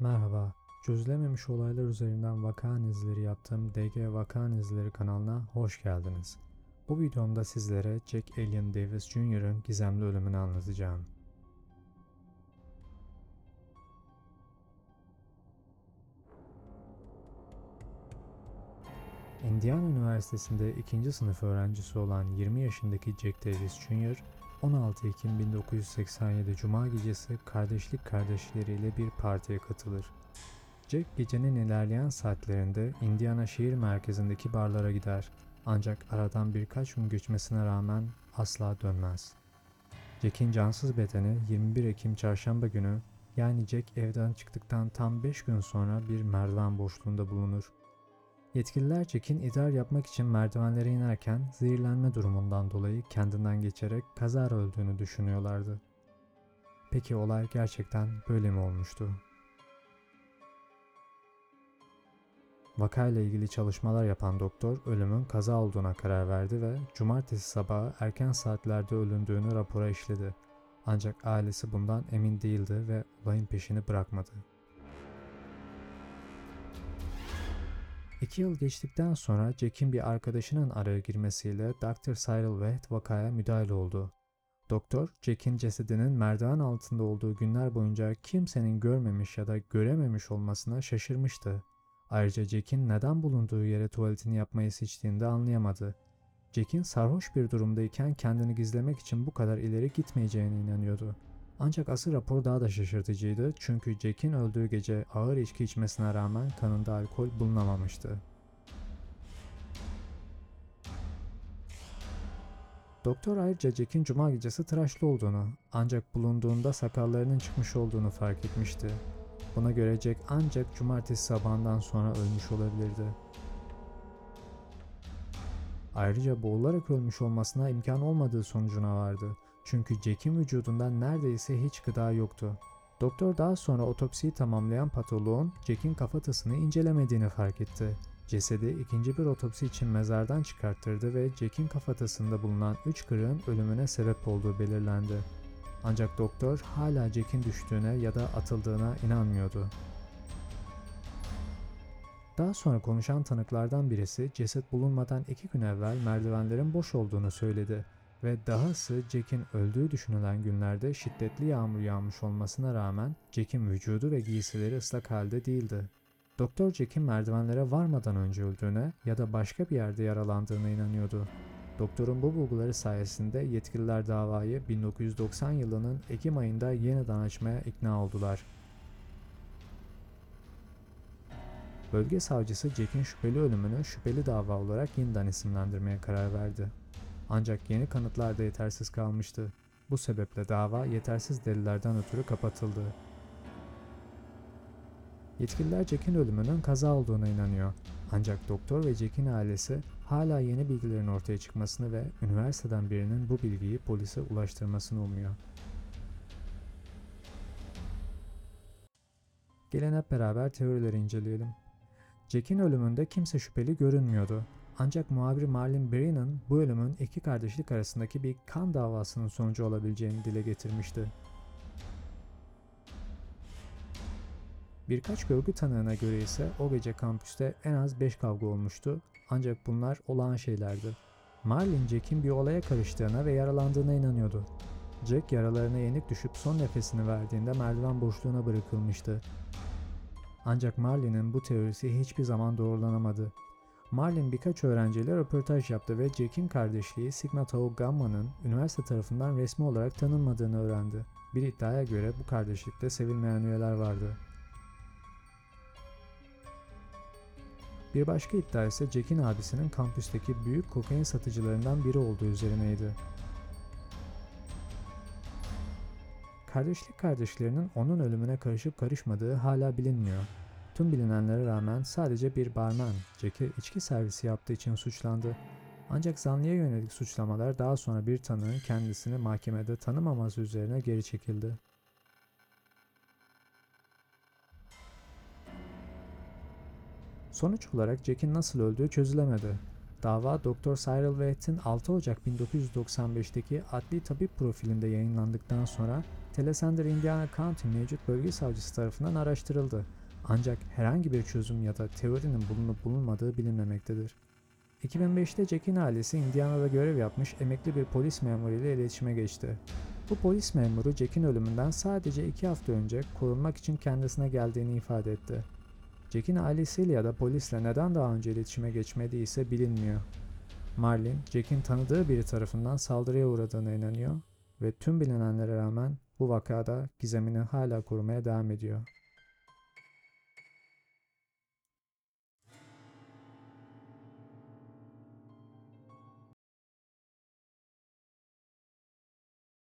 Merhaba, çözülememiş olaylar üzerinden vaka analizleri yaptığım DG Vaka Analizleri kanalına hoş geldiniz. Bu videomda sizlere Jack Alien Davis Jr.'ın gizemli ölümünü anlatacağım. Indiana Üniversitesi'nde ikinci sınıf öğrencisi olan 20 yaşındaki Jack Davis Jr., 16 Ekim 1987 Cuma gecesi kardeşlik kardeşleriyle bir partiye katılır. Jack gecenin ilerleyen saatlerinde Indiana şehir merkezindeki barlara gider. Ancak aradan birkaç gün geçmesine rağmen asla dönmez. Jack'in cansız bedeni 21 Ekim çarşamba günü yani Jack evden çıktıktan tam 5 gün sonra bir merdiven boşluğunda bulunur. Yetkililer Jack'in idrar yapmak için merdivenlere inerken zehirlenme durumundan dolayı kendinden geçerek kazara öldüğünü düşünüyorlardı. Peki olay gerçekten böyle mi olmuştu? Vakayla ilgili çalışmalar yapan doktor ölümün kaza olduğuna karar verdi ve cumartesi sabahı erken saatlerde ölündüğünü rapora işledi. Ancak ailesi bundan emin değildi ve olayın peşini bırakmadı. İki yıl geçtikten sonra Jack'in bir arkadaşının araya girmesiyle Dr. Cyril Waite vakaya müdahale oldu. Doktor, Jack'in cesedinin merdiven altında olduğu günler boyunca kimsenin görmemiş ya da görememiş olmasına şaşırmıştı. Ayrıca Jack'in neden bulunduğu yere tuvaletini yapmayı seçtiğini de anlayamadı. Jack'in sarhoş bir durumdayken kendini gizlemek için bu kadar ileri gitmeyeceğine inanıyordu. Ancak asıl rapor daha da şaşırtıcıydı çünkü Jack'in öldüğü gece ağır içki içmesine rağmen kanında alkol bulunamamıştı. Doktor ayrıca Jack'in cuma gecesi tıraşlı olduğunu ancak bulunduğunda sakallarının çıkmış olduğunu fark etmişti. Buna göre Jack ancak cumartesi sabahından sonra ölmüş olabilirdi. Ayrıca boğularak ölmüş olmasına imkan olmadığı sonucuna vardı. Çünkü Jack'in vücudunda neredeyse hiç gıda yoktu. Doktor daha sonra otopsiyi tamamlayan patoloğun Jack'in kafatasını incelemediğini fark etti. Cesedi ikinci bir otopsi için mezardan çıkarttırdı ve Jack'in kafatasında bulunan 3 kırığın ölümüne sebep olduğu belirlendi. Ancak doktor hala Jack'in düştüğüne ya da atıldığına inanmıyordu. Daha sonra konuşan tanıklardan birisi ceset bulunmadan iki gün evvel merdivenlerin boş olduğunu söyledi ve dahası Jack'in öldüğü düşünülen günlerde şiddetli yağmur yağmış olmasına rağmen Jack'in vücudu ve giysileri ıslak halde değildi. Doktor Jack'in merdivenlere varmadan önce öldüğüne ya da başka bir yerde yaralandığına inanıyordu. Doktorun bu bulguları sayesinde yetkililer davayı 1990 yılının Ekim ayında yeniden açmaya ikna oldular. Bölge savcısı Jack'in şüpheli ölümünü şüpheli dava olarak yeniden isimlendirmeye karar verdi. Ancak yeni kanıtlar da yetersiz kalmıştı. Bu sebeple dava yetersiz delillerden ötürü kapatıldı. Yetkililer Jack'in ölümünün kaza olduğuna inanıyor. Ancak doktor ve Jack'in ailesi hala yeni bilgilerin ortaya çıkmasını ve üniversiteden birinin bu bilgiyi polise ulaştırmasını umuyor. Gelin hep beraber teorileri inceleyelim. Jack'in ölümünde kimse şüpheli görünmüyordu. Ancak muhabir Marlin Brennan bu ölümün iki kardeşlik arasındaki bir kan davasının sonucu olabileceğini dile getirmişti. Birkaç görgü tanığına göre ise o gece kampüste en az 5 kavga olmuştu ancak bunlar olağan şeylerdi. Marlin Jack'in bir olaya karıştığına ve yaralandığına inanıyordu. Jack yaralarına yenik düşüp son nefesini verdiğinde merdiven boşluğuna bırakılmıştı. Ancak Marlin'in bu teorisi hiçbir zaman doğrulanamadı. Marlin birkaç öğrenciyle röportaj yaptı ve Jack'in kardeşliği Sigma Tau Gamma'nın üniversite tarafından resmi olarak tanınmadığını öğrendi. Bir iddiaya göre bu kardeşlikte sevilmeyen üyeler vardı. Bir başka iddia ise Jack'in abisinin kampüsteki büyük kokain satıcılarından biri olduğu üzerineydi. Kardeşlik kardeşlerinin onun ölümüne karışıp karışmadığı hala bilinmiyor. Tüm bilinenlere rağmen sadece bir barman Jack'e içki servisi yaptığı için suçlandı. Ancak zanlıya yönelik suçlamalar daha sonra bir tanığın kendisini mahkemede tanımaması üzerine geri çekildi. Sonuç olarak Jack'in nasıl öldüğü çözülemedi. Dava Dr. Cyril Waite'in 6 Ocak 1995'teki adli tabip profilinde yayınlandıktan sonra Telesender Indiana County mevcut bölge savcısı tarafından araştırıldı. Ancak herhangi bir çözüm ya da teorinin bulunup bulunmadığı bilinmemektedir. 2005'te Jack'in ailesi Indiana'da görev yapmış emekli bir polis memuru ile iletişime geçti. Bu polis memuru Jack'in ölümünden sadece 2 hafta önce korunmak için kendisine geldiğini ifade etti. Jack'in ailesiyle ya da polisle neden daha önce iletişime geçmediği ise bilinmiyor. Marlin, Jack'in tanıdığı biri tarafından saldırıya uğradığına inanıyor ve tüm bilinenlere rağmen bu vakada gizemini hala korumaya devam ediyor.